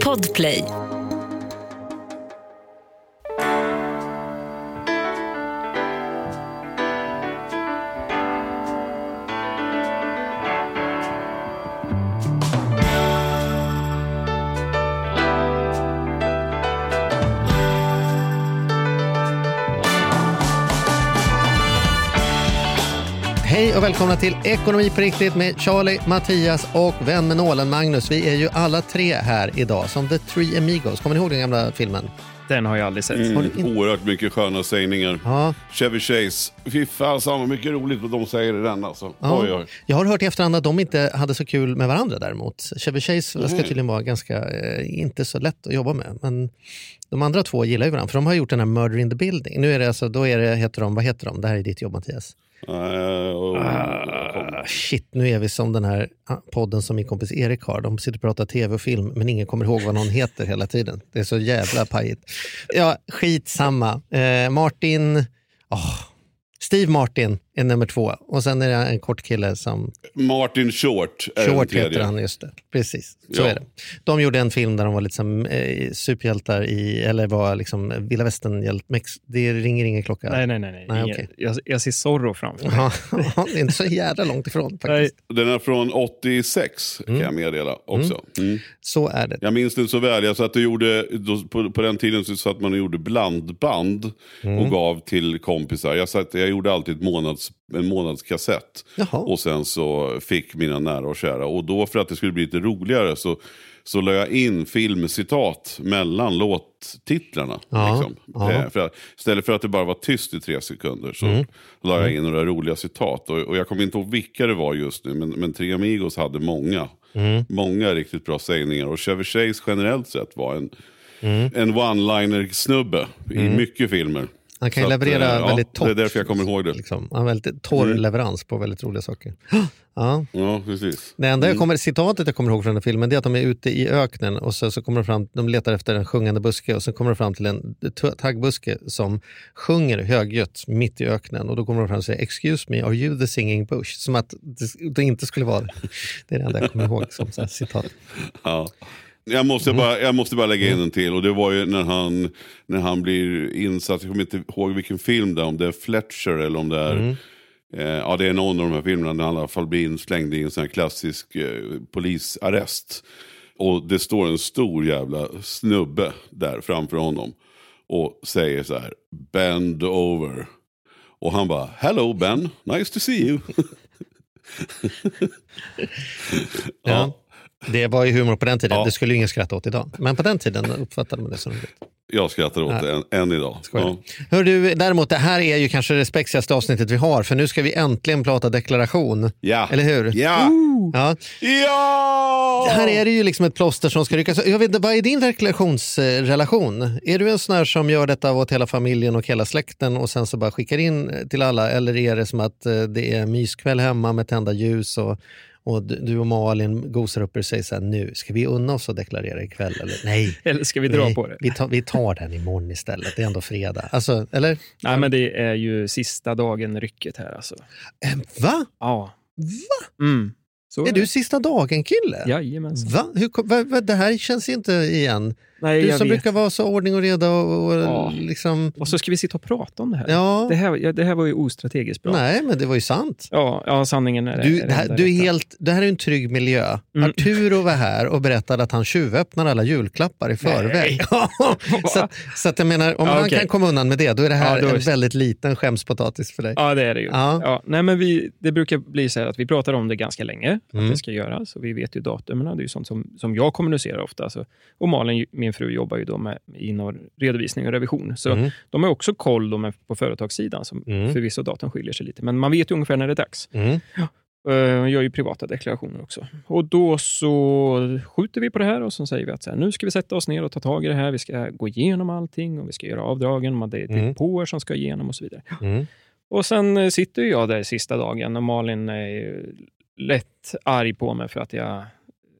Podplay. Välkomna till Ekonomi på riktigt med Charlie, Mattias och vän med nålen Magnus. Vi är ju alla tre här idag som The Three Amigos. Kommer ni ihåg den gamla filmen? Den har jag aldrig sett. Mm, in- oerhört mycket sköna sägningar. Ja. Chevy Chase. Fy fan vad mycket roligt vad de säger i den alltså. Ja. Oj, oj. Jag har hört i efterhand att de inte hade så kul med varandra däremot. Chevy Chase ska tydligen vara ganska, eh, inte så lätt att jobba med. Men de andra två gillar ju varandra för de har gjort den här Murder in the Building. Nu är det alltså, då är det, heter de, vad heter de? Det här är ditt jobb Mattias. Ah, shit, nu är vi som den här ah, podden som min kompis Erik har. De sitter och pratar tv och film men ingen kommer ihåg vad någon heter hela tiden. Det är så jävla pajigt. Ja, skitsamma. Eh, Martin... åh, Steve Martin är nummer två och sen är det en kort kille som... Martin Short är den Short tredje. heter han, just det. Precis, så Ja. är det. De gjorde en film där de var liksom, eh, superhjältar i, eller var liksom vilda västern Det ringer ingen klocka. Nej, nej, nej. nej. Nej, okej. jag, jag ser Zorro framför mig. Ja, det är inte så jävla långt ifrån faktiskt. Nej. Den är från 86 kan jag meddela också. Mm. Så är det. Jag minns den så väl. Jag satt och gjorde, då, på, på den tiden så satt man och gjorde blandband och gav till kompisar. Jag, satt, jag gjorde alltid ett månads, en månadskassett. Jaha. Och sen så fick mina nära och kära. Och då för att det skulle bli lite roligare så, så la jag in filmcitat mellan låttitlarna. Ja, Liksom. ja. Eh, för att, istället för att det bara var tyst i tre sekunder så la jag in några roliga citat. Och, och jag kommer inte ihåg vilka det var just nu, men, men Tre Amigos hade många. Många riktigt bra sägningar. Och Chevy Chase generellt sett var en, en one-liner-snubbe i mycket filmer. Han kan ju Så att, leverera eh, väldigt ja, torrt. Det är därför jag kommer ihåg det. Liksom. Han har väldigt torr leverans på väldigt roliga saker. Ja. Ja, precis. Det enda jag kommer, citatet jag kommer ihåg från den filmen det är att de är ute i öknen och så, så kommer de fram, de letar efter en sjungande buske och så kommer de fram till en taggbuske som sjunger högljutt mitt i öknen och då kommer de fram och säger “Excuse me, are you the singing bush?” Som att det, det inte skulle vara det. Det är det enda jag kommer ihåg som så citat. Ja. Jag måste, Mm. bara, jag måste bara lägga in en till. Och det var ju när han, när han blir insatt, jag kommer inte ihåg vilken film det är, om det är Fletcher eller om det är... Mm. Eh, ja, det är någon av de här filmerna där han i alla fall blir inslängd i en sån här klassisk eh, polisarrest. Och det står en stor jävla snubbe där framför honom. Och säger så här, bend over. Och han bara, hello Ben, nice to see you. Ja. Det var ju humor på den tiden, Ja. det skulle ju ingen skratta åt idag. Men på den tiden uppfattade man det som roligt. Jag skrattar åt det än, än idag. Skojar. Hör du, däremot, det här är ju kanske det spexigaste avsnittet vi har, för nu ska vi äntligen prata deklaration. Ja. Eller hur? Ja! Ja. Ja! Här är det ju liksom ett plåster som ska ryckas. Jag vet, inte, vad är din deklarationsrelation? Är du en sån här som gör detta åt hela familjen och hela släkten och sen så bara skickar in till alla? Eller är det som att eh, det är myskväll hemma med tända ljus och, och du och Malin gosar upp er och säger så här, nu ska vi unna oss att deklarera ikväll? Eller nej. Eller ska vi dra nej, på det? Vi tar, vi tar den imorgon istället, det är ändå fredag. Alltså, eller? Nej, men det är ju sista dagen rycket här alltså. Eh, Va? Ja. Va? Mm. Så Är du sista dagen-kille? Jajamensan. Va? Hur, va, va? Det här känns inte igen. Nej, Du som vet. brukar vara så ordning och reda och, och Ja. liksom... Och så ska vi sitta och prata om det här. Ja. Det, här det här var ju ostrategiskt bra. Nej, men det var ju sant. Ja, ja, sanningen är Du, är det, här, du är helt, det här är en trygg miljö. Mm. Arturo var här och berättade att han tjuvöppnar alla julklappar i förväg. så, att, så att jag menar, om Ja, han okej. kan komma undan med det, då är det här Ja, är en väldigt liten skämspotatis för dig. Ja, det är det ju. Ja. Ja. nej, men vi, det brukar bli så här att vi pratar om det ganska länge, Mm. att det ska göras. Och vi vet ju datumen. Det är ju sånt som, som jag kommunicerar ofta. Så, och Malin, min fru, jobbar ju då med inom redovisning och revision. Så Mm. de har också koll då med, på företagssidan, som Mm. förvisso datum skiljer sig lite. Men man vet ju ungefär när det är dags. Mm. Uh, gör ju privata deklarationer också. Och då så skjuter vi på det här och så säger vi att så här, nu ska vi sätta oss ner och ta tag i det här. Vi ska gå igenom allting och vi ska göra avdragen. Det är Mm. depåer som ska igenom och så vidare. Mm. Och sen eh, sitter jag där sista dagen och Malin är ju lätt arg på mig för att jag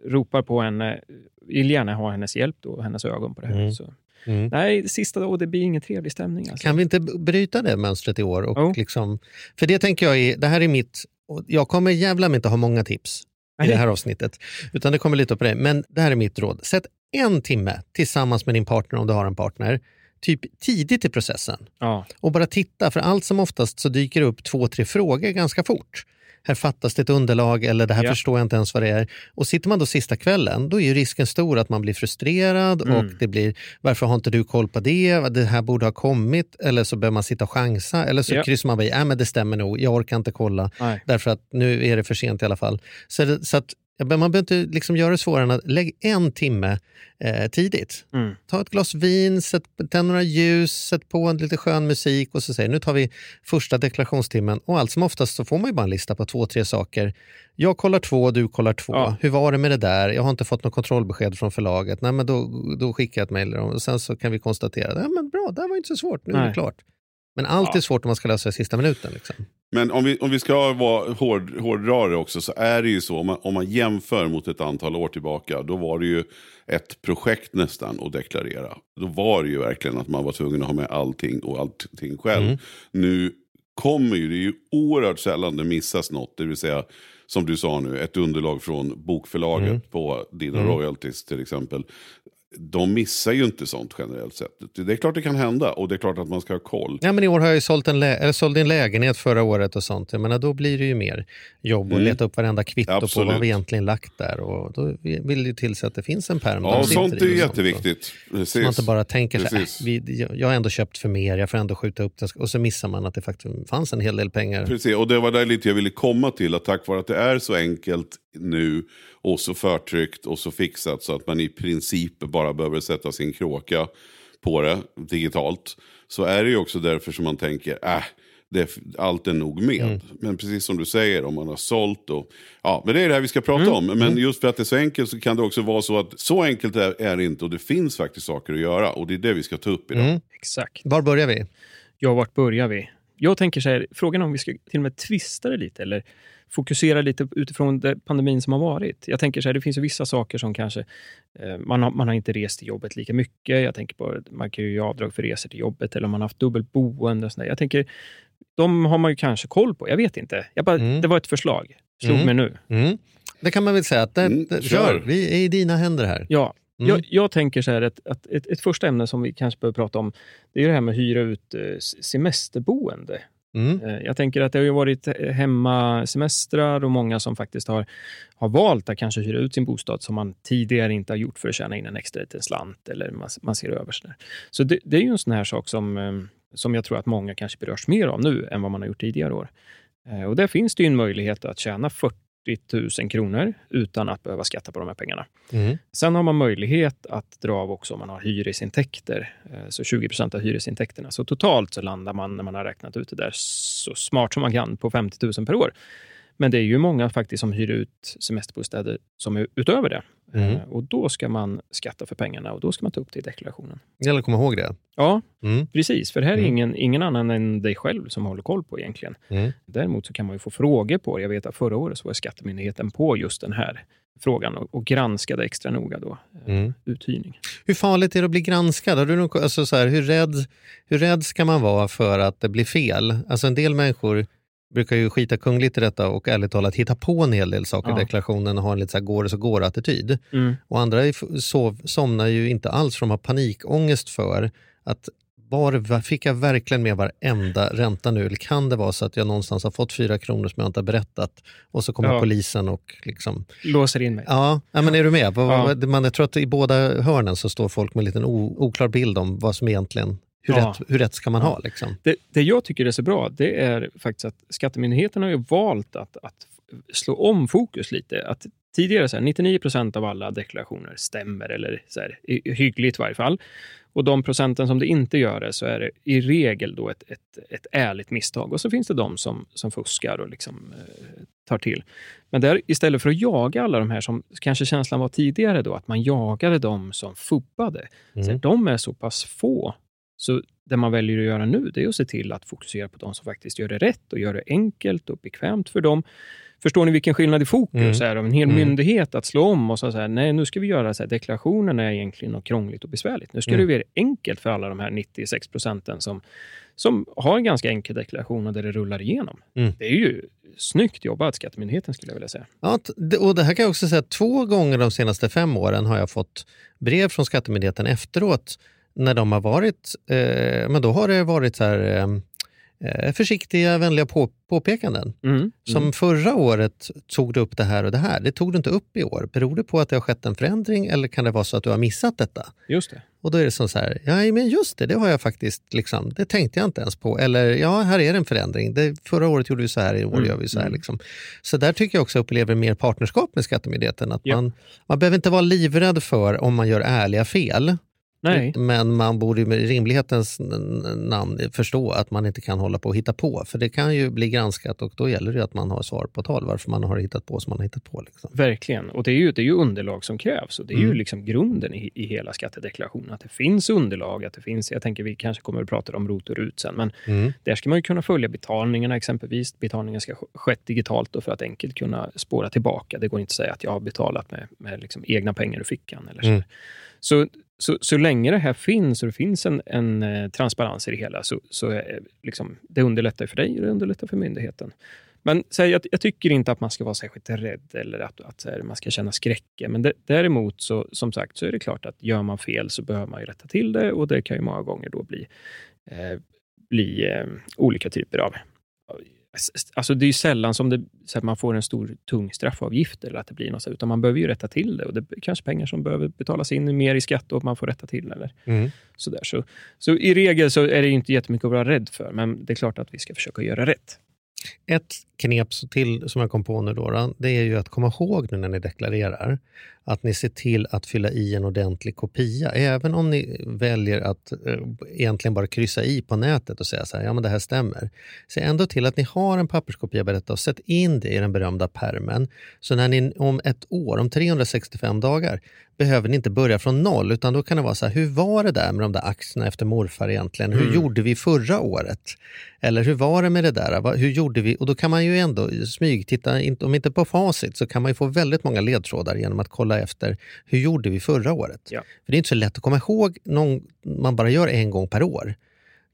ropar på henne. Vill gärna ha hennes hjälp då, hennes ögon på det här. Mm. Så. Mm. Nej, sista dagen, det blir ingen trevlig stämning. Alltså. Kan vi inte bryta det mönstret i år? Och Jo. liksom, för det tänker jag är, det här är mitt, och jag kommer jävla mig inte ha många tips. i det här avsnittet. Utan det kommer lite på det. Men det här är mitt råd. Sätt en timme tillsammans med din partner om du har en partner typ tidigt i processen. Ja. Och bara titta, för allt som oftast så dyker det upp två, tre frågor ganska fort. Här fattas det ett underlag eller det här Ja. förstår jag inte ens vad det är. Och sitter man då sista kvällen, då är ju risken stor att man blir frustrerad Mm. och det blir varför har inte du koll på det? Det här borde ha kommit. Eller så behöver man sitta och chansa. Eller så Ja. kryssar man i, äh, men det stämmer nog, jag orkar inte kolla Nej. därför att nu är det för sent i alla fall. Så, så att, ja, man behöver inte liksom göra det svårare än att lägg en timme eh, tidigt. Mm. Ta ett glas vin, sätt, tänd några ljus, sätt på en lite skön musik och så säger nu tar vi första deklarationstimmen och allt som oftast så får man ju bara en lista på två, tre saker. Jag kollar två, du kollar två. Ja. Hur var det med det där? Jag har inte fått något kontrollbesked från förlaget. Nej, men då, då skickar jag ett mejl och sen så kan vi konstatera, ja, men bra, det här var inte så svårt, nu är det Nej. klart. Men allt Ja. är svårt om man ska lösa det i sista minuten. Liksom. Men om vi, om vi ska vara hård, hårdrare också så är det ju så, om man, om man jämför mot ett antal år tillbaka, då var det ju ett projekt nästan att deklarera. Då var det ju verkligen att man var tvungen att ha med allting och allting själv. Mm. Nu kommer ju, det är ju oerhört sällan det missas något, det vill säga som du sa nu, ett underlag från bokförlaget Mm. på dina Mm. royalties till exempel. De missar ju inte sånt generellt sett. Det är klart det kan hända och det är klart att man ska ha koll. Ja, men I år har jag ju sålt en, lä- eller sålde en lägenhet förra året och sånt. Jag menar, då blir det ju mer jobb att Mm. leta upp varenda kvitto på Absolut. vad vi egentligen lagt där. Och då vill det ju till sig att det finns en pärm. Ja, sånt är jätteviktigt. Så man inte bara tänker så här, äh, vi, jag har ändå köpt för mer, jag får ändå skjuta upp det. Och så missar man att det faktiskt fanns en hel del pengar. Precis, och det var där lite jag ville komma till. Att tack vare att det är så enkelt nu och så förtryckt och så fixat så att man i princip bara behöver sätta sin kråka på det digitalt. Så är det ju också därför som man tänker, äh, det, allt är nog med. Mm. Men precis som du säger, om man har sålt och... Ja, men det är det här vi ska prata Mm. om. Men just för att det är så enkelt så kan det också vara så att så enkelt är, är det inte och det finns faktiskt saker att göra. Och det är det vi ska ta upp idag. Mm. Exakt. Var börjar vi? Ja, vart börjar vi? Jag tänker så här, frågan om vi ska till och med twista det lite eller fokusera lite utifrån det, pandemin som har varit. Jag tänker så här, det finns ju vissa saker som kanske, eh, man, har, man har inte rest till jobbet lika mycket. Jag tänker på, man kan ju göra avdrag för resor till jobbet eller om man har haft dubbelt boende. Och sådär. Jag tänker, de har man ju kanske koll på. Jag vet inte. Jag bara, Mm. Det var ett förslag. Slog Mm. mig nu. Mm. Det kan man väl säga, att det, Mm, det, kör. kör. vi är i dina händer här. Ja, Mm. jag, jag tänker så här att, att ett, ett första ämne som vi kanske behöver prata om, det är det här med att hyra ut eh, semesterboende. Mm. Eh, jag tänker att det har ju varit eh, hemmasemestrar och många som faktiskt har, har valt att kanske hyra ut sin bostad som man tidigare inte har gjort för att tjäna in en extra liten slant eller man, man ser över. Sådär. så det, det är ju en sån här sak som, eh, som jag tror att många kanske berörs mer av nu än vad man har gjort tidigare år. Och där finns det ju en möjlighet att tjäna 40 000 kronor utan att behöva skatta på de här pengarna. Mm. Sen har man möjlighet att dra av också om man har hyresintäkter, eh, så 20% av hyresintäkterna. Så totalt så landar man, när man har räknat ut det där så smart som man kan, på 50 000 per år. Men det är ju många faktiskt som hyr ut semesterbostäder som är utöver det. Mm. Eh, Och då ska man skatta för pengarna och då ska man ta upp det i deklarationen. Det gäller att komma ihåg det. Ja, Mm. precis. För det här är Mm. ingen, ingen annan än dig själv som håller koll på egentligen. Mm. Däremot så kan man ju få frågor på det. Jag vet att förra året så var Skattemyndigheten på just den här frågan och, och granskade extra noga då, eh, Mm. uthyrning. Hur farligt är det att bli granskad? Har du någon, alltså så här, hur, rädd, hur rädd ska man vara för att det blir fel? Alltså en del människor brukar ju skita kungligt i detta och ärligt talat hitta på en hel del saker i Ja. deklarationen och ha en lite så här går det så går-attityd. Mm. Och andra är- sov, somnar ju inte alls för de har panikångest för att var, fick jag verkligen med varenda ränta nu? Eller kan det vara så att jag någonstans har fått fyra kronor som jag inte har berättat och så kommer Ja. polisen och liksom... Låser in mig. Ja, ja men är du med? Ja. Man, jag tror att i båda hörnen så står folk med en liten oklar bild om vad som egentligen, hur, Ja. rätt, hur rätt ska man Ja. ha? Liksom. Det, det jag tycker är så bra, det är faktiskt att Skattemyndigheten har ju valt att, att slå om fokus lite. Att tidigare så här, 99 procent av alla deklarationer stämmer, eller så här, hyggligt i varje fall. Och de procenten som det inte gör det, så är det i regel då ett, ett, ett ärligt misstag. Och så finns det de som, som fuskar och liksom, eh, tar till. Men där, istället för att jaga alla de här som kanske känslan var tidigare då, att man jagade de som fubbade. Så Mm. de är så pass få. Så det man väljer att göra nu, det är att se till att fokusera på de som faktiskt gör det rätt och gör det enkelt och bekvämt för dem. Förstår ni vilken skillnad i fokus Mm. är av en hel Mm. myndighet att slå om och så säga nej, nu ska vi göra så här, deklarationen är egentligen något krångligt och besvärligt. Nu ska Mm. det bli enkelt för alla de här 96 procenten som, som har en ganska enkel deklaration och där det rullar igenom. Mm. Det är ju snyggt jobbat, Skattemyndigheten skulle jag vilja säga. Ja, och det här kan jag också säga, två gånger de senaste fem åren har jag fått brev från Skattemyndigheten efteråt när de har varit, eh, men då har det varit så här, eh, eh, försiktiga, vänliga på, påpekanden. Mm. Som Mm. förra året tog du upp det här och det här. Det tog du inte upp i år. Beror det på att det har skett en förändring eller kan det vara så att du har missat detta? Just det. Och då är det som så här, ja men just det, det har jag faktiskt, liksom, det tänkte jag inte ens på. Eller ja, här är det en förändring. Det, förra året gjorde vi så här, i år Mm, gör vi så här. mm. Liksom. Så där tycker jag också jag upplever mer partnerskap med Skattemyndigheten. Att Ja. man, man behöver inte vara livrädd för om man gör ärliga fel. Nej. Men man borde med rimlighetens namn förstå att man inte kan hålla på och hitta på. För det kan ju bli granskat och då gäller det att man har svar på tal varför man har hittat på som man har hittat på. Liksom. Verkligen. Och det är ju, det är ju underlag som krävs. Och det är ju Mm. liksom grunden i, i hela skattedeklarationen. Att det finns underlag, att det finns, jag tänker vi kanske kommer att prata om ROT och RUT sen, men Mm. där ska man ju kunna följa betalningarna exempelvis. Betalningen ska sk- skett digitalt då för att enkelt kunna spåra tillbaka. Det går inte att säga att jag har betalat med, med liksom egna pengar ur fickan. Eller så. Mm. Så, så, så länge det här finns och det finns en, en eh, transparens i det hela, så, så är, liksom, det underlättar för dig och det underlättar för myndigheten. Men så här, jag, jag tycker inte att man ska vara särskilt rädd eller att, att här, man ska känna skräcken. Men det, däremot, så, som sagt, så är det klart att gör man fel så behöver man ju rätta till det och det kan ju många gånger då bli, eh, bli eh, olika typer av Alltså det är sällan som det, man får en stor tung straffavgift eller att det blir något så, utan man behöver ju rätta till det. Och det är kanske pengar som behöver betalas in mer i skatt och man får rätta till. Eller Mm. sådär. Så, så i regel så är det inte jättemycket att vara rädd för, men det är klart att vi ska försöka göra rätt. Ett knep till som jag kom på nu då, det är ju att komma ihåg nu när ni deklarerar att ni ser till att fylla i en ordentlig kopia. Även om ni väljer att eh, egentligen bara kryssa i på nätet och säga så här, ja men det här stämmer. Se ändå till att ni har en papperskopia på detta och sätt in det i den berömda permen. Så när ni om ett år, om 365 dagar, behöver ni inte börja från noll, utan då kan det vara så här, hur var det där med de där aktierna efter morfar egentligen? Hur Mm. gjorde vi förra året? Eller hur var det med det där? Hur gjorde vi? Och då kan man ju ändå smygtitta, om inte på facit, så kan man ju få väldigt många ledtrådar genom att kolla efter hur gjorde vi förra året? Ja. För det är inte så lätt att komma ihåg någon man bara gör en gång per år.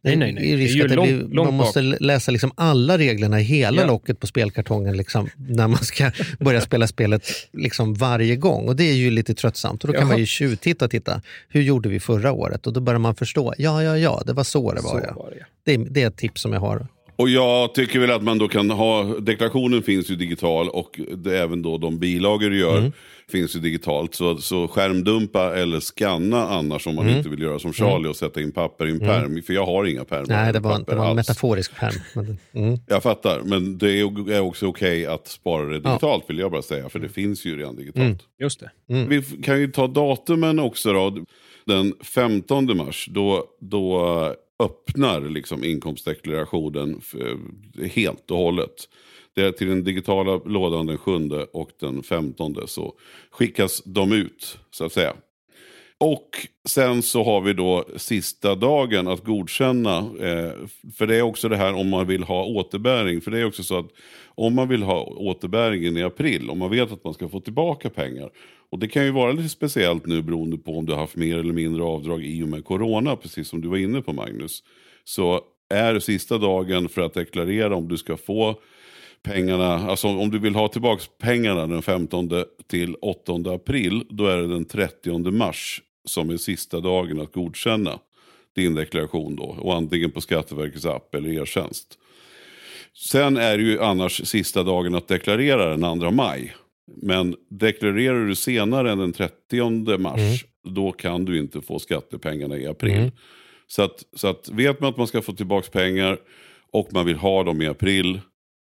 Nej, nej, nej. Är Det är risk ju långt- blir, långt man måste läsa liksom alla reglerna i hela Ja. locket på spelkartongen liksom, när man ska börja spela spelet liksom varje gång. Och Det är ju lite tröttsamt. Och då kan Jaha. man ju tjuvtitta och titta. Hur gjorde vi förra året? Och Då börjar man förstå. Ja, ja, ja, det var så det var. Så ja. var det. Det, är, det är ett tips som jag har. Och jag tycker väl att man då kan ha, deklarationen finns ju digital och det, även då de bilagor du gör Mm. finns ju digitalt. Så, så skärmdumpa eller skanna annars om man Mm. inte vill göra som Charlie och sätta in papper i en pärm. För jag har inga pärmar. Nej, det var, papper det var en metaforisk. Men, mm. Jag fattar, men det är också okej att spara det digitalt vill jag bara säga. För det finns ju redan digitalt. Mm. Just det. Vi kan ju ta datumen också då. Den 15 mars, då, då öppnar liksom inkomstdeklarationen eh, helt och hållet. Det är till den digitala lådan den 7 och den 15 så skickas de ut så att säga. Och sen så har vi då sista dagen att godkänna. Eh, för det är också det här om man vill ha återbäring. För det är också så att om man vill ha återbäringen i april, om man vet att man ska få tillbaka pengar. Och det kan ju vara lite speciellt nu beroende på om du har haft mer eller mindre avdrag i och med corona, precis som du var inne på Magnus. Så är sista dagen för att deklarera om du ska få pengarna, alltså om du vill ha tillbaka pengarna den 15 till 8 april, då är det den 30 mars som är sista dagen att godkänna din deklaration då. Och antingen på Skatteverkets app eller e-tjänst. Sen är det ju annars sista dagen att deklarera den 2 maj. Men deklarerar du senare än den 30 mars, då kan du inte få skattepengarna i april. Mm. Så, att, så att vet man att man ska få tillbaka pengar och man vill ha dem i april,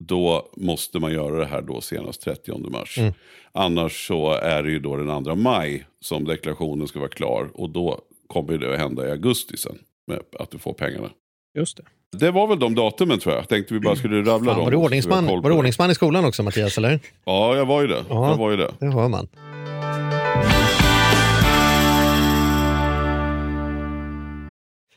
då måste man göra det här då senast 30 mars. Mm. Annars så är det ju då den 2 maj som deklarationen ska vara klar och då kommer det att hända i augusti sen med att du får pengarna. Just det. Det var väl de datumen tror jag. Tänkte vi bara skulle rabbla Fan, dem. var du ordningsman, var du ordningsman i skolan också Mattias? Eller? Ja, jag var ju det. Ja. Jag var ju det. Det hör man.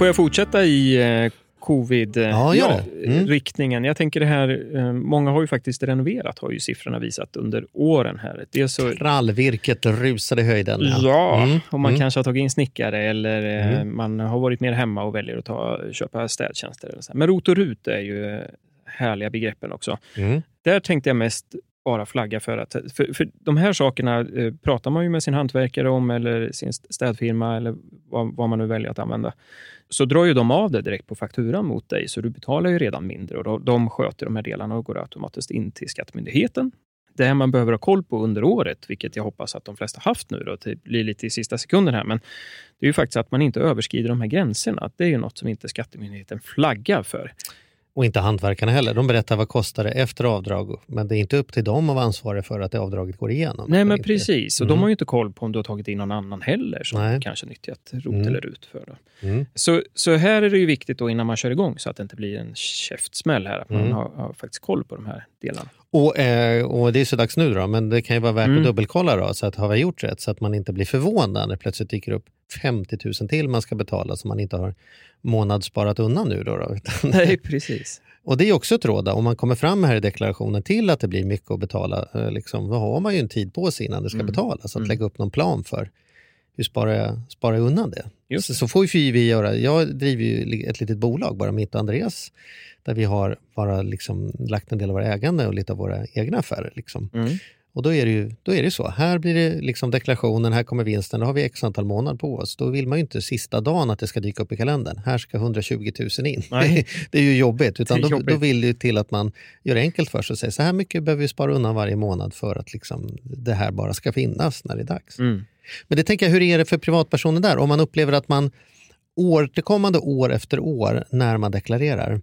Får jag fortsätta i eh, Ja, gör det. Mm. covid-riktningen? Jag tänker det här, eh, många har ju faktiskt renoverat, har ju siffrorna visat under åren här. Dels så, Rallvirket rusade i höjden. ja, Mm. om man Mm. kanske har tagit in snickare eller eh, man har varit mer hemma och väljer att ta, köpa städtjänster. Eller så. Men ROT och RUT är ju eh, härliga begreppen också. Mm. Där tänkte jag mest bara flagga för att för, för de här sakerna eh, pratar man ju med sin hantverkare om eller sin städfirma eller vad, vad man nu väljer att använda. Så drar ju de av det direkt på fakturan mot dig, så du betalar ju redan mindre och de, de sköter de här delarna och går automatiskt in till Skattemyndigheten. Det man behöver ha koll på under året, vilket jag hoppas att de flesta haft nu, då, det blir lite i sista sekunden här, men det är ju faktiskt att man inte överskrider de här gränserna. Det är ju något som inte Skattemyndigheten flaggar för. Och inte hantverkarna heller. De berättar vad kostar det efter avdrag. Men det är inte upp till dem att vara ansvariga för att det avdraget går igenom. Nej, men precis. Och Mm. de har ju inte koll på om du har tagit in någon annan heller som Nej. kanske nyttjat ROT Mm. eller RUT för. Mm. Så, så här är det ju viktigt då innan man kör igång så att det inte blir en käftsmäll här. Att man Mm. har, har faktiskt koll på de här delarna. Och, eh, och det är så dags nu då, men det kan ju vara värt Mm. att dubbelkolla då, så att har vi gjort rätt? Så att man inte blir förvånad när det plötsligt dyker upp 50 000 till man ska betala som man inte har månadssparat undan nu. Då, då. Nej, precis. Och det är också ett råd, om man kommer fram här i deklarationen till att det blir mycket att betala, eh, liksom, då har man ju en tid på sig innan det ska Mm. betalas. Att Mm. lägga upp någon plan för hur sparar jag, sparar jag undan det. Just Så, det. så får ju vi göra, jag driver ju ett litet bolag, bara mitt och Andreas, där vi har bara liksom lagt en del av våra ägande och lite av våra egna affärer. Liksom. Mm. Och då är det ju då är det så. Här blir det liksom deklarationen, här kommer vinsten, då har vi x antal månader på oss. Då vill man ju inte sista dagen att det ska dyka upp i kalendern. Här ska 120 000 in. Nej. det är ju jobbigt. Utan då, jobbigt. då vill det till att man gör det enkelt för sig och säger så här mycket behöver vi spara undan varje månad för att liksom det här bara ska finnas när det är dags. Mm. Men det tänker jag, hur är det för privatpersoner där? Om man upplever att man återkommande år efter år när man deklarerar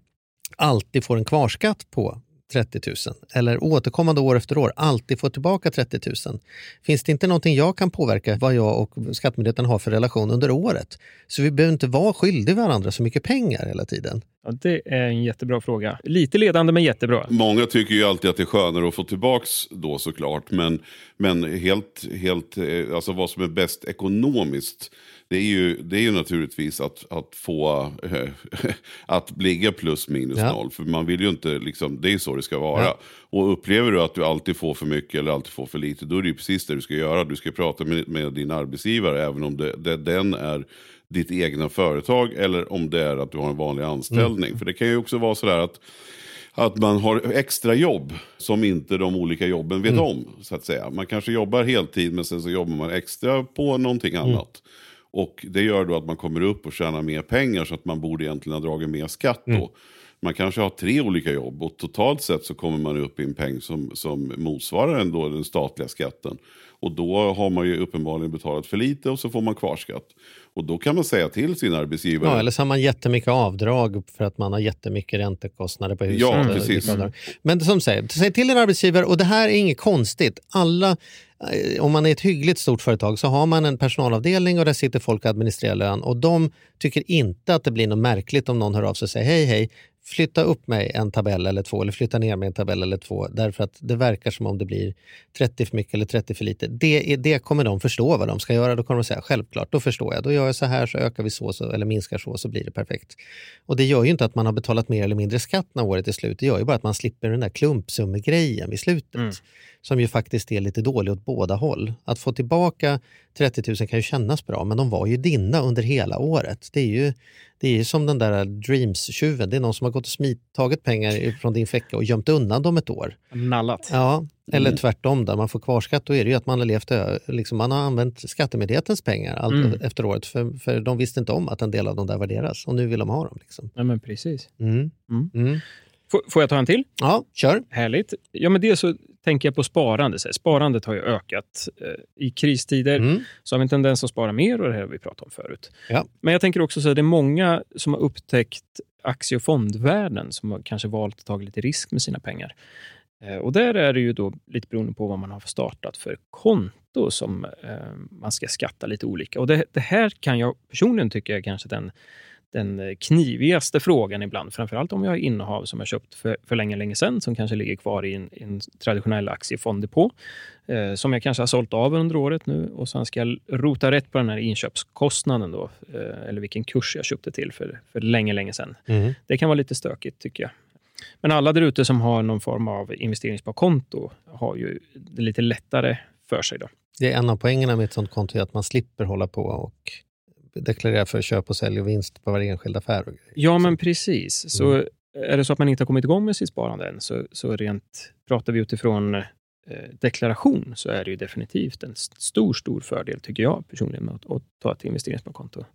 alltid får en kvarskatt på 30 000 eller återkommande år efter år alltid får tillbaka 30 000. Finns det inte någonting jag kan påverka vad jag och Skattemyndigheten har för relation under året? Så vi behöver inte vara skyldiga varandra så mycket pengar hela tiden. Ja, det är en jättebra fråga. Lite ledande, men jättebra. Många tycker ju alltid att det är skönare att få tillbaks då såklart. Men, men helt, helt, eh, alltså vad som är bäst ekonomiskt. Det är ju, det är ju naturligtvis att, att få eh, att ligga plus minus Ja. noll. För man vill ju inte, liksom, det är så det ska vara. Ja. Och upplever du att du alltid får för mycket eller alltid får för lite. Då är det ju precis det du ska göra. Du ska prata med, med din arbetsgivare. Även om det, det, den är ditt egna företag. Eller om det är att du har en vanlig anställning. För det kan ju också vara sådär att att man har extra jobb som inte de olika jobben vet om. så att säga. Man kanske jobbar heltid men sen så jobbar man extra på någonting annat. Och det gör då att man kommer upp och tjänar mer pengar så att man borde egentligen ha dragit mer skatt då. Man kanske har tre olika jobb och totalt sett så kommer man upp i en peng som, som motsvarar ändå den statliga skatten. Och då har man ju uppenbarligen betalat för lite och så får man kvarskatt. Och då kan man säga till sin arbetsgivare. Ja, eller så har man jättemycket avdrag för att man har jättemycket räntekostnader på huset. Ja, eller precis. avdrag. Men som säger, säg till din arbetsgivare, och det här är inget konstigt. Alla, eh, om man är ett hyggligt stort företag så har man en personalavdelning och där sitter folk och administrerar lön och de tycker inte att det blir något märkligt om någon hör av sig och säger hej hej, flytta upp mig en tabell eller två eller flytta ner mig en tabell eller två därför att det verkar som om det blir 30 för mycket eller 30 för lite. Det, är, det kommer de förstå vad de ska göra. Då kommer de säga självklart, då förstår jag. Då gör jag så här så ökar vi så, så eller minskar så så blir det perfekt. Och det gör ju inte att man har betalat mer eller mindre skatt när året är slut. Det gör ju bara att man slipper den där klumpsummegrejen vid slutet. Mm. Som ju faktiskt är lite dålig åt båda håll. Att få tillbaka 30 000 kan ju kännas bra, men de var ju dina under hela året. Det är ju, det är ju som den där Dreams-tjuven. Det är någon som har gått och smit, tagit pengar från din ficka och gömt undan dem ett år. Nallat. Ja, eller tvärtom, där man får kvarskatt, då är det ju att man har, levt, liksom, man har använt skattemyndighetens pengar allt Mm. efter året, för, för de visste inte om att en del av dem där värderas och nu vill de ha dem. Liksom. Ja, men precis. Mm. Mm. Mm. Får, jag ta en till? Ja, kör. Härligt. Ja, men det så tänker jag på sparande. Så Sparandet har ju ökat. Eh, I kristider Mm. så har vi en tendens att spara mer och det här har vi pratat om förut. Ja. Men jag tänker också så här, det är många som har upptäckt aktie och fondvärlden som har kanske valt att ta lite risk med sina pengar. Eh, Och där är det ju då lite beroende på vad man har startat för konto som eh, man ska skatta lite olika. Och det, det här kan jag personligen tycka är kanske den, den knivigaste frågan ibland. Framförallt om jag har innehav som jag köpt för, för länge, länge sedan som kanske ligger kvar i en, en traditionell aktiefonddepå. Eh, som jag kanske har sålt av under året nu och sen ska jag rota rätt på den här inköpskostnaden då. Eh, eller vilken kurs jag köpte till för, för länge, länge sedan. Mm. Det kan vara lite stökigt tycker jag. Men alla där ute som har någon form av investeringssparkonto har ju det lite lättare för sig. Då. Det är en av poängerna med ett sånt konto är att man slipper hålla på och deklarera för köp och sälj och vinst på varje enskild affär. Ja, men precis. Så är det så att man inte har kommit igång med sitt sparande än, så, så rent pratar vi utifrån eh, deklaration, så är det ju definitivt en st- stor, stor fördel, tycker jag personligen, med att, att ta ett investeringssparkonto.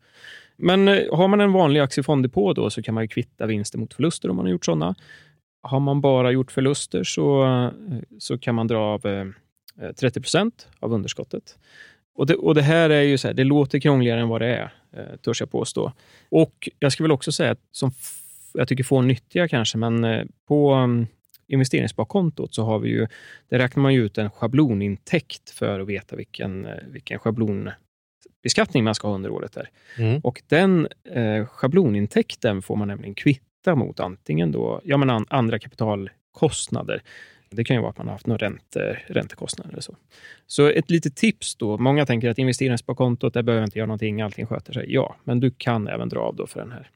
Men eh, har man en vanlig aktiefonddepå då, så kan man ju kvitta vinster mot förluster om man har gjort sådana. Har man bara gjort förluster så, eh, så kan man dra av eh, 30 procent av underskottet. Och det, och det här är ju så här, det låter krångligare än vad det är, eh, törs jag påstå. Och jag skulle väl också säga att som jag tycker få nyttiga kanske, men eh, på um, investeringssparkontot så har vi ju, där räknar man ju ut en schablonintäkt för att veta vilken, eh, vilken schablonbeskattning man ska ha under året. Där. Mm. Och den eh, schablonintäkten får man nämligen kvitta mot antingen då, ja, men an, andra kapitalkostnader. Det kan ju vara att man har haft några ränte, räntekostnader eller så. Så ett litet tips då. Många tänker att investeringssparkontot, där behöver jag inte göra någonting, allting sköter sig. Ja, men du kan även dra av då för den här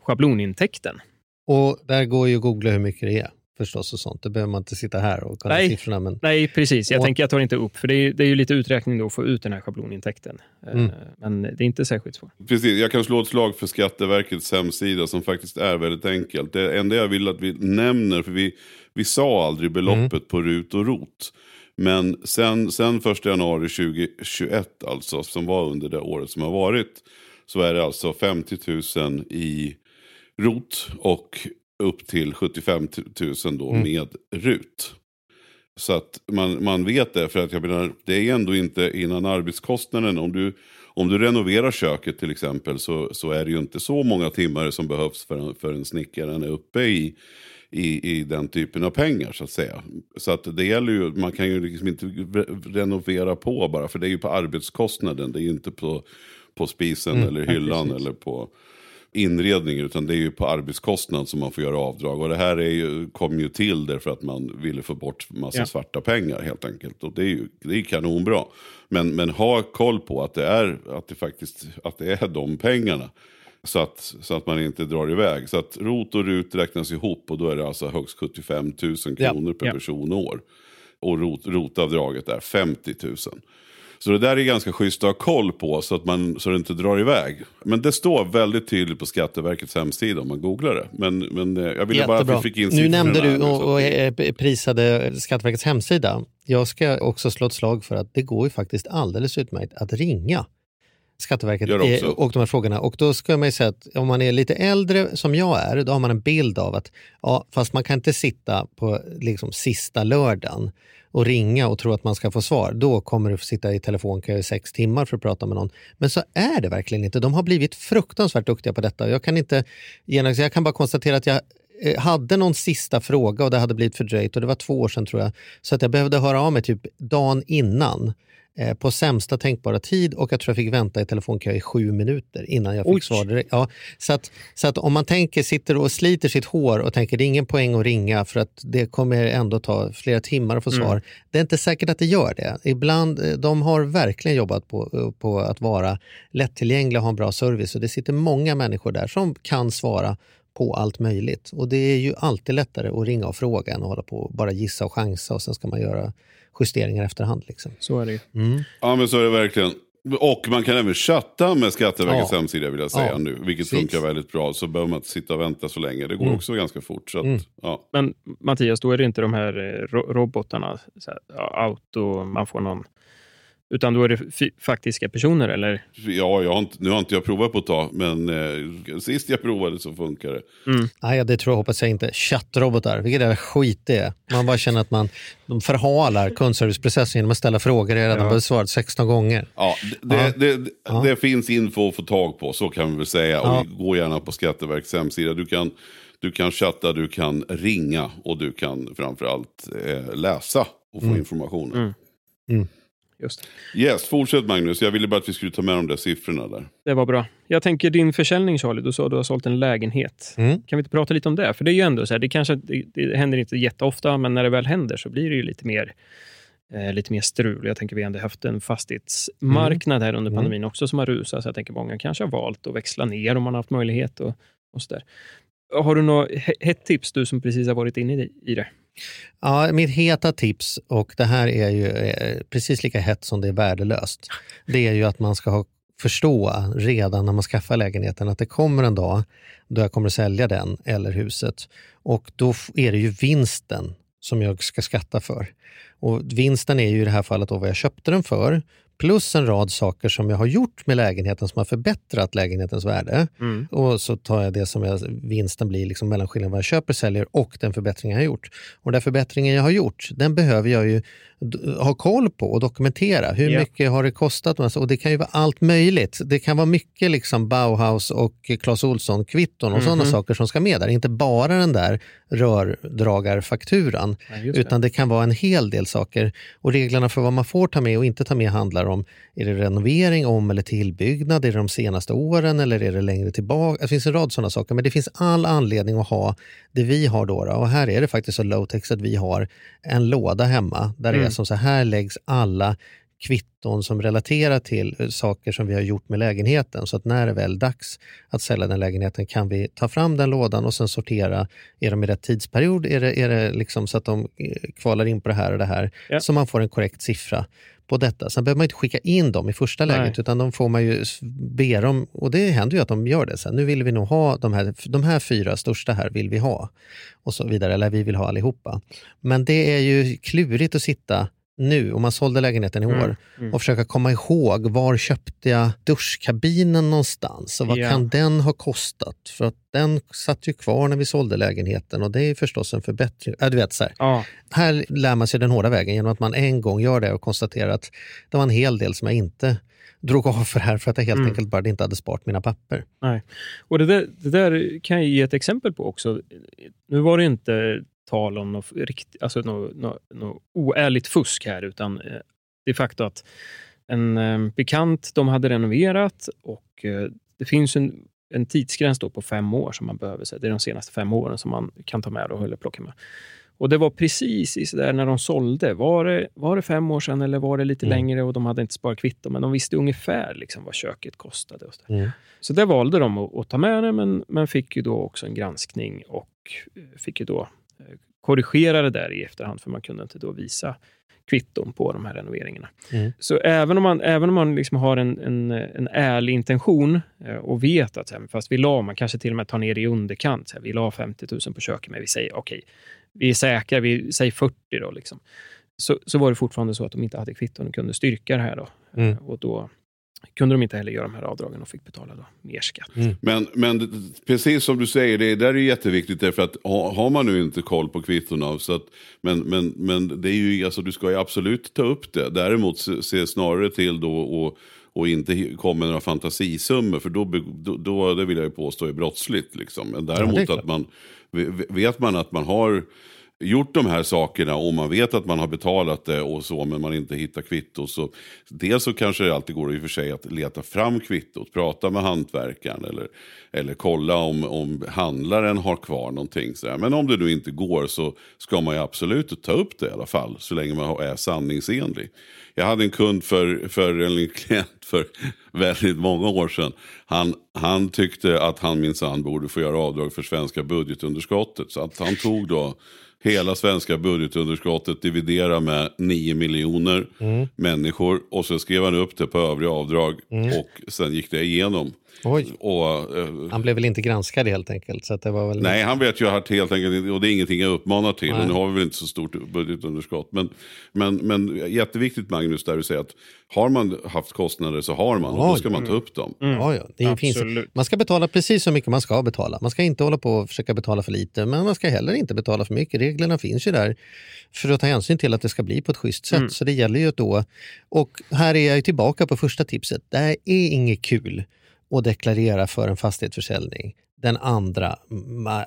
schablonintäkten. Och där går ju att googla hur mycket det är förstås och sånt. Det behöver man inte sitta här och kolla Nej. siffrorna. Men Nej, precis. Jag Och- tänker jag tar inte upp, för det är, det är ju lite uträkning då att få ut den här schablonintäkten. Eh, Mm. Men det är inte särskilt svårt. Precis, jag kan slå ett slag för Skatteverkets hemsida som faktiskt är väldigt enkelt. Det enda jag vill att vi nämner, för vi, vi sa aldrig beloppet på RUT och ROT. Men sen, sen 1 januari 2021, alltså, som var under det året som har varit, så är det alltså 50 000 i ROT och upp till 75 000 då Mm. med RUT. Så att man, man vet det, för att jag menar, det är ändå inte innan arbetskostnaden. Om du, om du renoverar köket till exempel så, så är det ju inte så många timmar som behövs för, en- för en snickaren är uppe i, i, i den typen av pengar så att säga. Så att det gäller ju, man kan ju liksom inte re- renovera på bara, för det är ju på arbetskostnaden. Det är ju inte på, på spisen Mm, eller ja, hyllan precis. eller på inredningen utan det är ju på arbetskostnad som man får göra avdrag. Och det här är ju, kom ju till därför att man ville få bort massa Ja. svarta pengar helt enkelt. Och det är ju det är kanonbra. Men, men ha koll på att det, är, att, det faktiskt, att det är de pengarna. Så att, så att man inte drar iväg. Så att ROT och RUT räknas ihop och då är det alltså högst 75 000 Ja, kronor per ja. person och år. Och ROT, ROT-avdraget är 50 000. Så det där är ganska schysst att ha koll på så att man så det inte drar iväg. Men det står väldigt tydligt på Skatteverkets hemsida om man googlar det. Men, men eh, jag ville bara att vi fick in Nu nämnde du och, och eh, prisade Skatteverkets hemsida. Jag ska också slå ett slag för att det går ju faktiskt alldeles utmärkt att ringa Skatteverket eh, och de här frågorna. Och då ska man ju säga att om man är lite äldre som jag är, då har man en bild av att ja, fast man kan inte sitta på liksom, sista lördagen och ringa och tro att man ska få svar. Då kommer du få sitta i telefonkö i sex timmar för att prata med någon. Men så är det verkligen inte. De har blivit fruktansvärt duktiga på detta. Jag kan, inte, jag kan bara konstatera att jag eh, hade någon sista fråga och det hade blivit fördröjt och det var två år sedan tror jag. Så att jag behövde höra av mig typ dagen innan på sämsta tänkbara tid och jag tror jag fick vänta i telefonkö i sju minuter innan jag fick Oj. svar direkt. Ja, så, att, så att om man tänker, sitter och sliter sitt hår och tänker det är ingen poäng att ringa för att det kommer ändå ta flera timmar att få Mm. svar. Det är inte säkert att det gör det. Ibland, eh, de har verkligen jobbat på, eh, på att vara lättillgängliga och ha en bra service och det sitter många människor där som kan svara på allt möjligt. Och det är ju alltid lättare att ringa och fråga än att hålla på och bara gissa och chansa och sen ska man göra justeringar efterhand. Liksom. Så är det ju. Mm. Ja men så är det verkligen. Och man kan även chatta med Skatteverkets Ja. hemsida vill jag säga Ja, nu. Vilket precis. Mm. funkar väldigt bra. Så behöver man inte sitta och vänta så länge. Det går också ganska fort. Så att, ja. Men Mattias, då är det inte de här eh, ro- robotarna, så här, auto, man får någon... Utan då är det faktiska personer, eller? Ja, jag har inte, nu har inte jag provat på ett tag. Men eh, sist jag provade så funkar det. Nej, det tror jag hoppas jag inte. Chattrobotar, vilket jävla skit det är. Man bara känner att man de förhalar kundserviceprocessen genom att ställa frågor jag redan Ja. besvarat 16 gånger. Ja, det, Ja. Det, det, Ja. det finns info att få tag på, så kan vi väl säga. Ja. Och gå gärna på Skatteverkets hemsida. Du kan, du kan chatta, du kan ringa och du kan framförallt eh, läsa och få Mm. information. Mm. Mm. Just. Yes, fortsätt Magnus. Jag ville bara att vi skulle ta med de där siffrorna där. Det var bra. Jag tänker din försäljning Charlie, du sa att du har sålt en lägenhet. Mm. Kan vi inte prata lite om det? För det är ju ändå så här, det kanske det, det händer inte jätteofta, men när det väl händer så blir det ju lite mer eh, lite mer strul. Jag tänker vi har ändå haft en fastighetsmarknad här under Mm. pandemin också som har rusat, så jag tänker många kanske har valt att växla ner om man har haft möjlighet och, och så där. Har du något he- hett tips, du som precis har varit inne i, i det? Ja, mitt heta tips, och det här är ju eh, precis lika hett som det är värdelöst, det är ju att man ska ha, förstå redan när man skaffar lägenheten att det kommer en dag då jag kommer att sälja den eller huset. Och då är det ju vinsten som jag ska skatta för. Och vinsten är ju i det här fallet då vad jag köpte den för, plus en rad saker som jag har gjort med lägenheten som har förbättrat lägenhetens värde. Och så tar jag det som jag, vinsten blir liksom mellanskillnaden vad jag köper, säljer och den förbättring jag har gjort. Och den förbättringen jag har gjort, den behöver jag ju ha koll på och dokumentera. Hur Ja. mycket har det kostat? Och det kan ju vara allt möjligt. Det kan vara mycket liksom Bauhaus och Clas Ohlson-kvitton och sådana Mhm. saker som ska med där. Inte bara den där rördragarfakturan. Ja, det. Utan det kan vara en hel del saker. Och reglerna för vad man får ta med och inte ta med handlar om, är det renovering, om eller tillbyggnad, är det de senaste åren eller är det längre tillbaka? Det finns en rad sådana saker, men det finns all anledning att ha det vi har då. Och här är det faktiskt så low-tech att vi har en låda hemma där det är Mm. som så här läggs alla kvitton som relaterar till eh, saker som vi har gjort med lägenheten. Så att när det är väl dags att sälja den lägenheten kan vi ta fram den lådan och sen sortera. Är de i rätt tidsperiod? Är det, är det liksom så att de eh, kvalar in på det här och det här? Ja. Så man får en korrekt siffra på detta. Sen behöver man inte skicka in dem i första Nej. läget utan de får man ju be dem, och det händer ju att de gör det sen. Nu vill vi nog ha de här, de här fyra största här vill vi ha och så vidare, eller vi vill ha allihopa. Men det är ju klurigt att sitta nu, om man sålde lägenheten i Mm, år, mm. och försöka komma ihåg var köpte jag duschkabinen någonstans och vad Ja. kan den ha kostat? För att den satt ju kvar när vi sålde lägenheten och det är förstås en förbättring. Ja, du vet, så här. Ja, här lär man sig den hårda vägen genom att man en gång gör det och konstaterar att det var en hel del som jag inte drog av för här för att jag helt Mm. enkelt bara inte hade sparat mina papper. Nej. Och det där, det där kan jag ge ett exempel på också. Nu var det inte tal om något, rikt, alltså något, något, något oärligt fusk här, utan eh, de facto att en eh, bekant, de hade renoverat och eh, det finns en, en tidsgräns på fem år som man behöver. Så det är de senaste fem åren som man kan ta med och eller plocka med. Och det var precis i så där när de sålde. Var det, var det fem år sedan eller var det lite Mm. längre och de hade inte sparat kvitto, men de visste ungefär liksom vad köket kostade. Och så. Mm. Så där valde de att, att ta med det, men, men fick ju då också en granskning och fick ju då korrigera det där i efterhand, för man kunde inte då visa kvitton på de här renoveringarna. Mm. Så även om man, även om man liksom har en, en, en ärlig intention eh, och vet att fast vi la, man kanske till och med tar ner i underkant, vi la 50 000 på köket, men vi säger okej, vi är säkra, vi säger 40 då. Liksom. Så, så var det fortfarande så att de inte hade kvitton och kunde styrka det här. Då. Mm. Eh, Och då, kunde de inte heller göra de här avdragen och fick betala då mer skatt. Men, men precis som du säger, det där är jätteviktigt därför att ha- har man nu inte koll på kvittona, så att, men, men, men det är ju, alltså, du ska ju absolut ta upp det. Däremot se, se snarare till då och, och inte komma med några fantasisummor, för då, då, då det vill jag ju påstå är brottsligt. Liksom. Men Ja, däremot är klart. att man, ve- vet man att man har gjort de här sakerna och man vet att man har betalat det och så men man inte hittar kvitto. Så dels så kanske det alltid går i och för sig att leta fram kvittot, prata med hantverkaren eller, eller kolla om, om handlaren har kvar någonting. Så här. Men om det nu inte går så ska man ju absolut ta upp det i alla fall så länge man är sanningsenlig. Jag hade en kund för, för en klient för väldigt många år sedan. Han, han tyckte att han minsann borde få göra avdrag för svenska budgetunderskottet. Så att han tog då hela svenska budgetunderskottet dividera med 9 miljoner människor. Och så skrev han upp det på övriga avdrag. Och sen gick det igenom. Oj. Och, eh, Han blev väl inte granskad helt enkelt. Så att det var väl... Nej, han vet ju att helt enkelt, och det är ingenting jag uppmanar till. Nej. Och nu har vi väl inte så stort budgetunderskott. Men, men, men jätteviktigt Magnus, där du säger att har man haft kostnader så har man. Och då Oj. ska man ta upp dem. Ja, ja. Det finns, man ska betala precis så mycket man ska betala. Man ska inte hålla på och försöka betala för lite, men man ska heller inte betala för mycket. Reglerna finns ju där för att ta hänsyn till att det ska bli på ett schysst sätt. Så det gäller ju då. Och här är jag ju tillbaka på första tipset. Det här är inget kul att deklarera för en fastighetsförsäljning. Den andra,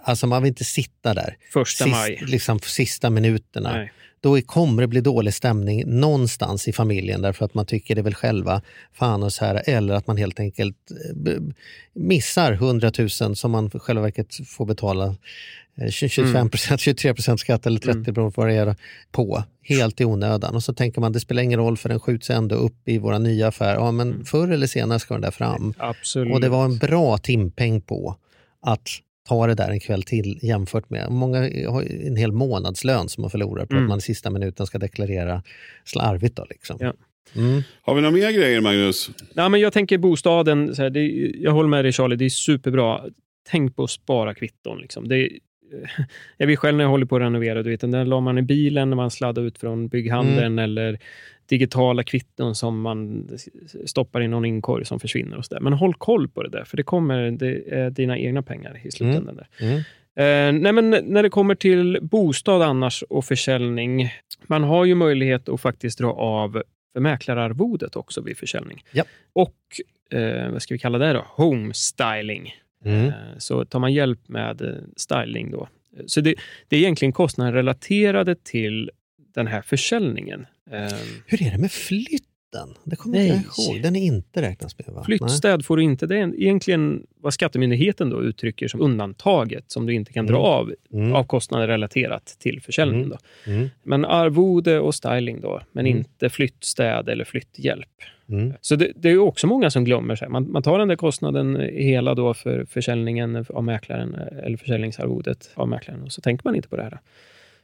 alltså man vill inte sitta där Första maj. liksom sista minuterna Nej. då kommer det bli dålig stämning någonstans i familjen därför att man tycker det väl själva, fan och så här, eller att man helt enkelt eh, missar 100 000 som man själva verket får betala 20 25 procent, 23 procent skatt eller 30 beroende på vad det är på, helt i onödan. Och så tänker man det spelar ingen roll för den skjuts ändå upp i våra nya affärer. Ja, men förr eller senare ska den där fram. Absolut. Och det var en bra timpeng på att ta det där en kväll till jämfört med många har en hel månadslön som man förlorar på Mm. att man i sista minuten ska deklarera slarvigt. Då, liksom. Ja. Mm. Har vi några mer grejer Magnus? Nej, men jag tänker bostaden, så här, det, jag håller med dig Charlie, det är superbra. Tänk på att spara kvitton. Liksom. Det, jag vet själv när jag håller på att renovera, du vet, den där la man i bilen när man sladdade ut från bygghandeln eller digitala kvitton som man stoppar i någon inkorg som försvinner. Och så där. Men håll koll på det där, för det kommer det dina egna pengar i slutändan. Där. Mm. Eh, nej, men när det kommer till bostad annars och försäljning, man har ju möjlighet att faktiskt dra av för mäklararvodet också vid försäljning. Ja. Och eh, vad ska vi kalla det då? Home styling. Mm. Eh, så tar man hjälp med eh, styling då. Så det, det är egentligen kostnader relaterade till den här försäljningen. Eh, Hur är det med flytten? Det kommer Nej. inte jag ihåg. Den är inte räknas med va? Flyttstäd får du inte. Det är egentligen vad Skattemyndigheten då uttrycker som undantaget som du inte kan dra Mm. av Mm. av kostnader relaterat till försäljning. Mm. Då. Mm. Men arvode och styling då, men Mm. inte flyttstäd eller flytthjälp. Så det, det är också många som glömmer. sig. Man, man tar den där kostnaden hela då för försäljningen av mäklaren eller försäljningsarvodet av mäklaren och så tänker man inte på det här.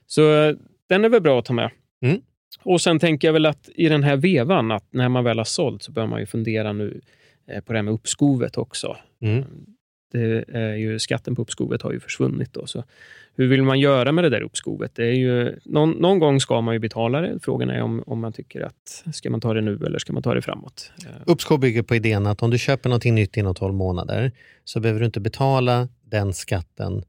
Så eh, den är väl bra att ta med. Mm. Och sen tänker jag väl att i den här vevan, att när man väl har sålt så bör man ju fundera nu eh, på det här med uppskovet också. Mm. Det är ju, skatten på uppskovet har ju försvunnit. Då, så hur vill man göra med det där uppskovet? Det är ju, någon, någon gång ska man ju betala det. Frågan är om, om man tycker att ska man ta det nu eller ska man ta det framåt? Eh, Uppskov bygger på idén att om du köper någonting nytt inom 12 månader så behöver du inte betala den skatten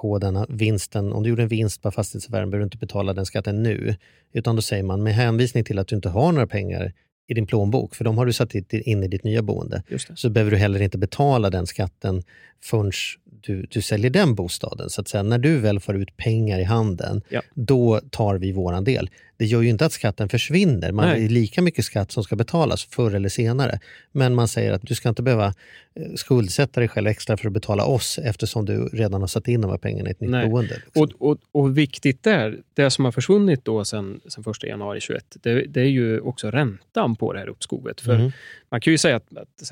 på denna vinsten. Om du gjorde en vinst på fastighetsaffären behöver du inte betala den skatten nu. Utan då säger man med hänvisning till att du inte har några pengar i din plånbok, för de har du satt in i ditt nya boende, så behöver du heller inte betala den skatten förrän du, du säljer den bostaden. Så att säga, när du väl får ut pengar i handen, Ja. då tar vi våran del. Det gör ju inte att skatten försvinner. Man Nej. är lika mycket skatt som ska betalas förr eller senare. Men man säger att du ska inte behöva eh, skuldsätta dig själv extra för att betala oss eftersom du redan har satt in de här pengarna i ett nytt Nej. boende. liksom. Och, och, och viktigt där, det som har försvunnit då sen, sen 1 januari 21, det, det är ju också räntan på det här uppskovet. För Mm. Man kan ju säga att, att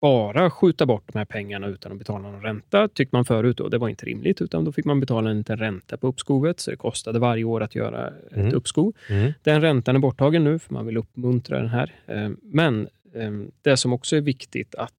bara skjuta bort de här pengarna utan att betala någon ränta, tyckte man förut då. Det var inte rimligt, utan då fick man betala en liten ränta på uppskovet, så det kostade varje år att göra ett Mm. uppskov. Mm. Den räntan är borttagen nu, för man vill uppmuntra den här. Eh, Men eh, det som också är viktigt att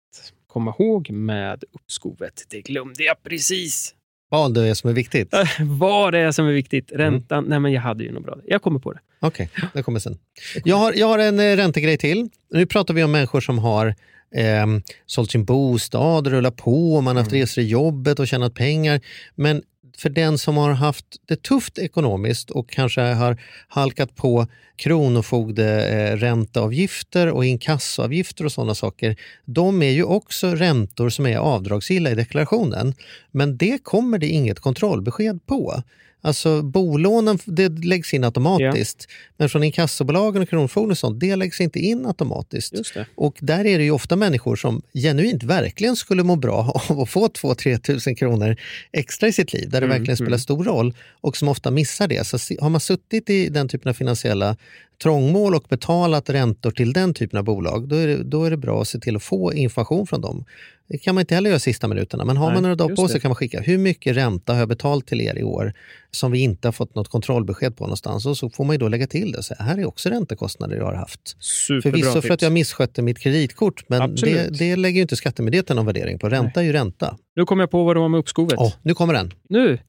komma ihåg med uppskovet, det glömde jag precis. Vad det är som är viktigt? Äh, Vad det är som är viktigt. Mm. Räntan. Nej, men jag hade ju något bra. Jag kommer på det. Okej, det kommer sen. Jag har, jag har en eh, räntegrej till. Nu pratar vi om människor som har eh, sålt sin bostad, rullat på, man har haft resor i jobbet och tjänat pengar. Men för den som har haft det tufft ekonomiskt och kanske har halkat på kronofogderänteavgifter och inkassoavgifter och sådana saker. De är ju också räntor som är avdragsgilla i deklarationen. Men det kommer det inget kontrollbesked på. Alltså bolånen det läggs in automatiskt, men från inkassobolagen och Kronofogden och sånt, det läggs inte in automatiskt. Och där är det ju ofta människor som genuint verkligen skulle må bra av att få 2-3 tusen kronor extra i sitt liv, där det Mm, verkligen spelar mm. stor roll och som ofta missar det. Så har man suttit i den typen av finansiella trångmål och betalat räntor till den typen av bolag, då är det, då är det bra att se till att få information från dem. Det kan man inte heller göra sista minuterna, men har Nej, man några dagar på sig kan man skicka hur mycket ränta har jag betalt till er i år som vi inte har fått något kontrollbesked på någonstans och så får man ju då lägga till det och säga här är också räntekostnader jag har haft. Superbra Förvisso för att jag misskötte mitt kreditkort, men det, det lägger ju inte Skattemyndigheten någon värdering på. Ränta är ju ränta. Nu kommer jag på vad det var med uppskovet. Åh, nu kommer den. Nu!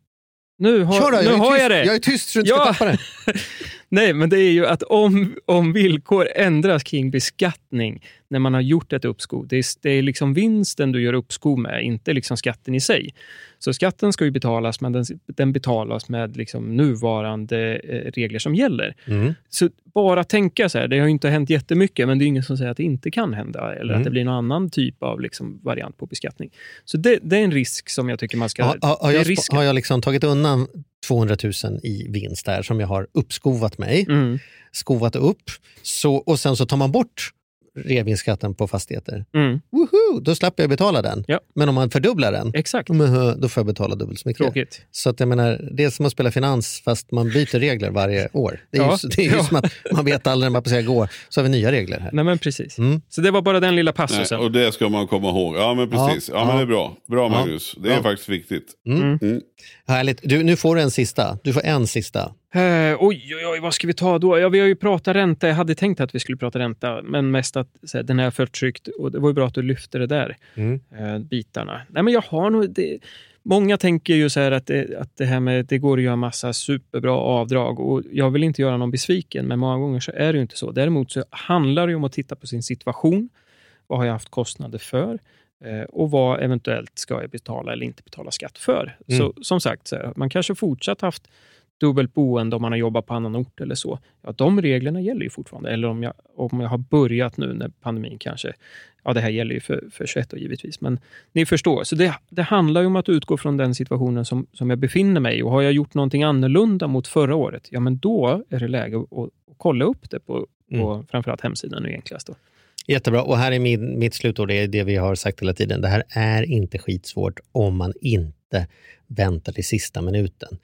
Nu har, Kör då, nu jag, har tyst, jag det! jag är tyst så du inte Ja. ska tappa det. Nej, men det är ju att om, om villkor ändras kring beskattning när man har gjort ett uppskov, det är, det är liksom vinsten du gör uppskov med, inte liksom skatten i sig. Så skatten ska ju betalas, men den, den betalas med liksom nuvarande eh, regler som gäller. Mm. Så bara tänka så här, det har ju inte hänt jättemycket, men det är ingen som säger att det inte kan hända, eller Mm. att det blir någon annan typ av liksom variant på beskattning. Så det, det är en risk som jag tycker man ska... Har, har, har, jag, har jag liksom tagit undan 200 000 i vinst där som jag har uppskovat mig, Mm, skovat upp, så, och sen så tar man bort reavinstskatten på fastigheter. mm, Woho! Då slapp jag betala den. Ja. Men om man fördubblar den, exakt. men, då får jag betala dubbelt så mycket. Tråkigt. Så att jag menar, det är som att spela finans fast man byter regler varje år. Det är Ja. ju, det är ju Ja. som att man vet aldrig när man säga går, så har vi nya regler här. Nej, men precis. Mm. Så det var bara den lilla Nej, passusen. och det ska man komma ihåg. Ja men precis. Ja, Ja, men det är bra. Bra Ja, Magnus. Det är faktiskt viktigt. Mm. Mm. Härligt. Du, nu får du en sista. Du får en sista. Eh, oj, oj, oj, vad ska vi ta då? Ja, vi har ju pratat ränta. Jag hade tänkt att vi skulle prata ränta, men mest att så här, den är förtryckt. Och det var ju bra att du lyfte det där, Mm. eh, bitarna. Nej, men jag har nog... Det, många tänker ju så här att det, att det här med det går att göra massa superbra avdrag och jag vill inte göra någon besviken, men många gånger så är det ju inte så. Däremot så handlar det om att titta på sin situation. Vad har jag haft kostnader för? Eh, och vad eventuellt ska jag betala eller inte betala skatt för? Mm. Så som sagt, så här, man kanske fortsatt haft dubbelt boende om man har jobbat på annan ort eller så. Ja, de reglerna gäller ju fortfarande. Eller om jag, om jag har börjat nu när pandemin kanske... Ja, det här gäller ju för, för 21 givetvis, men ni förstår. Så det, det handlar ju om att utgå från den situationen som, som jag befinner mig i. Och har jag gjort någonting annorlunda mot förra året, ja men då är det läge att, att kolla upp det på, på framförallt hemsidan nu enklast. Då. Jättebra. Och här är min, mitt slutord, det är det vi har sagt hela tiden. Det här är inte skitsvårt om man inte väntar till sista minuten.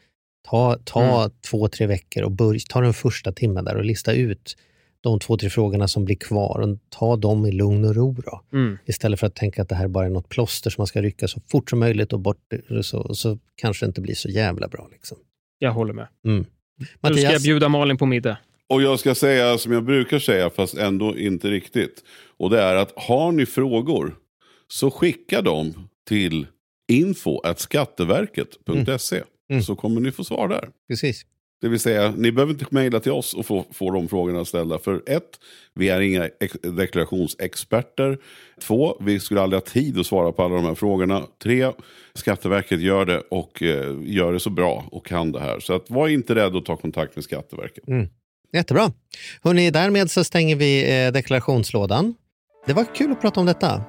Ta, ta Mm. två, tre veckor och börj, ta den första timmen där och lista ut de två, tre frågorna som blir kvar och ta dem i lugn och ro. Då. Mm. Istället för att tänka att det här bara är något plåster som man ska rycka så fort som möjligt och bort så, så kanske det inte blir så jävla bra. Liksom. Jag håller med. Mm. Nu ska jag Mattias, bjuda Malin på middag. Och jag ska säga som jag brukar säga, fast ändå inte riktigt. Och det är att har ni frågor så skicka dem till info.skatteverket.se. Mm. Så kommer ni få svar där. precis. Det vill säga, ni behöver inte mejla till oss och få, få de frågorna ställda. För ett, vi är inga ex- deklarationsexperter. Två, vi skulle aldrig ha tid att svara på alla de här frågorna. Tre, Skatteverket gör det och eh, gör det så bra och kan det här. Så att, var inte rädd att ta kontakt med Skatteverket. Jättebra. Hörrni, därmed så stänger vi eh, deklarationslådan. Det var kul att prata om detta.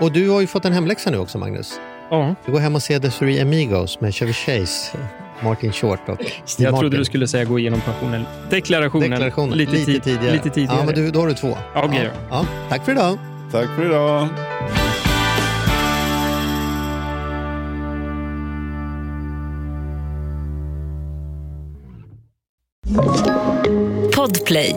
Och du har ju fått en hemläxa nu också, Magnus. Ja, Du går hem och ser The Three Amigos med Chevy Chase, Martin Short och Steve jag Martin. trodde du skulle säga gå igenom pensionen. Deklarationen, Deklarationen. Lite, tid, tidigare. lite tidigare. Ja, men du, då har du två. Ja, okej ja. Ja. Tack för idag. Tack för idag. Podplay.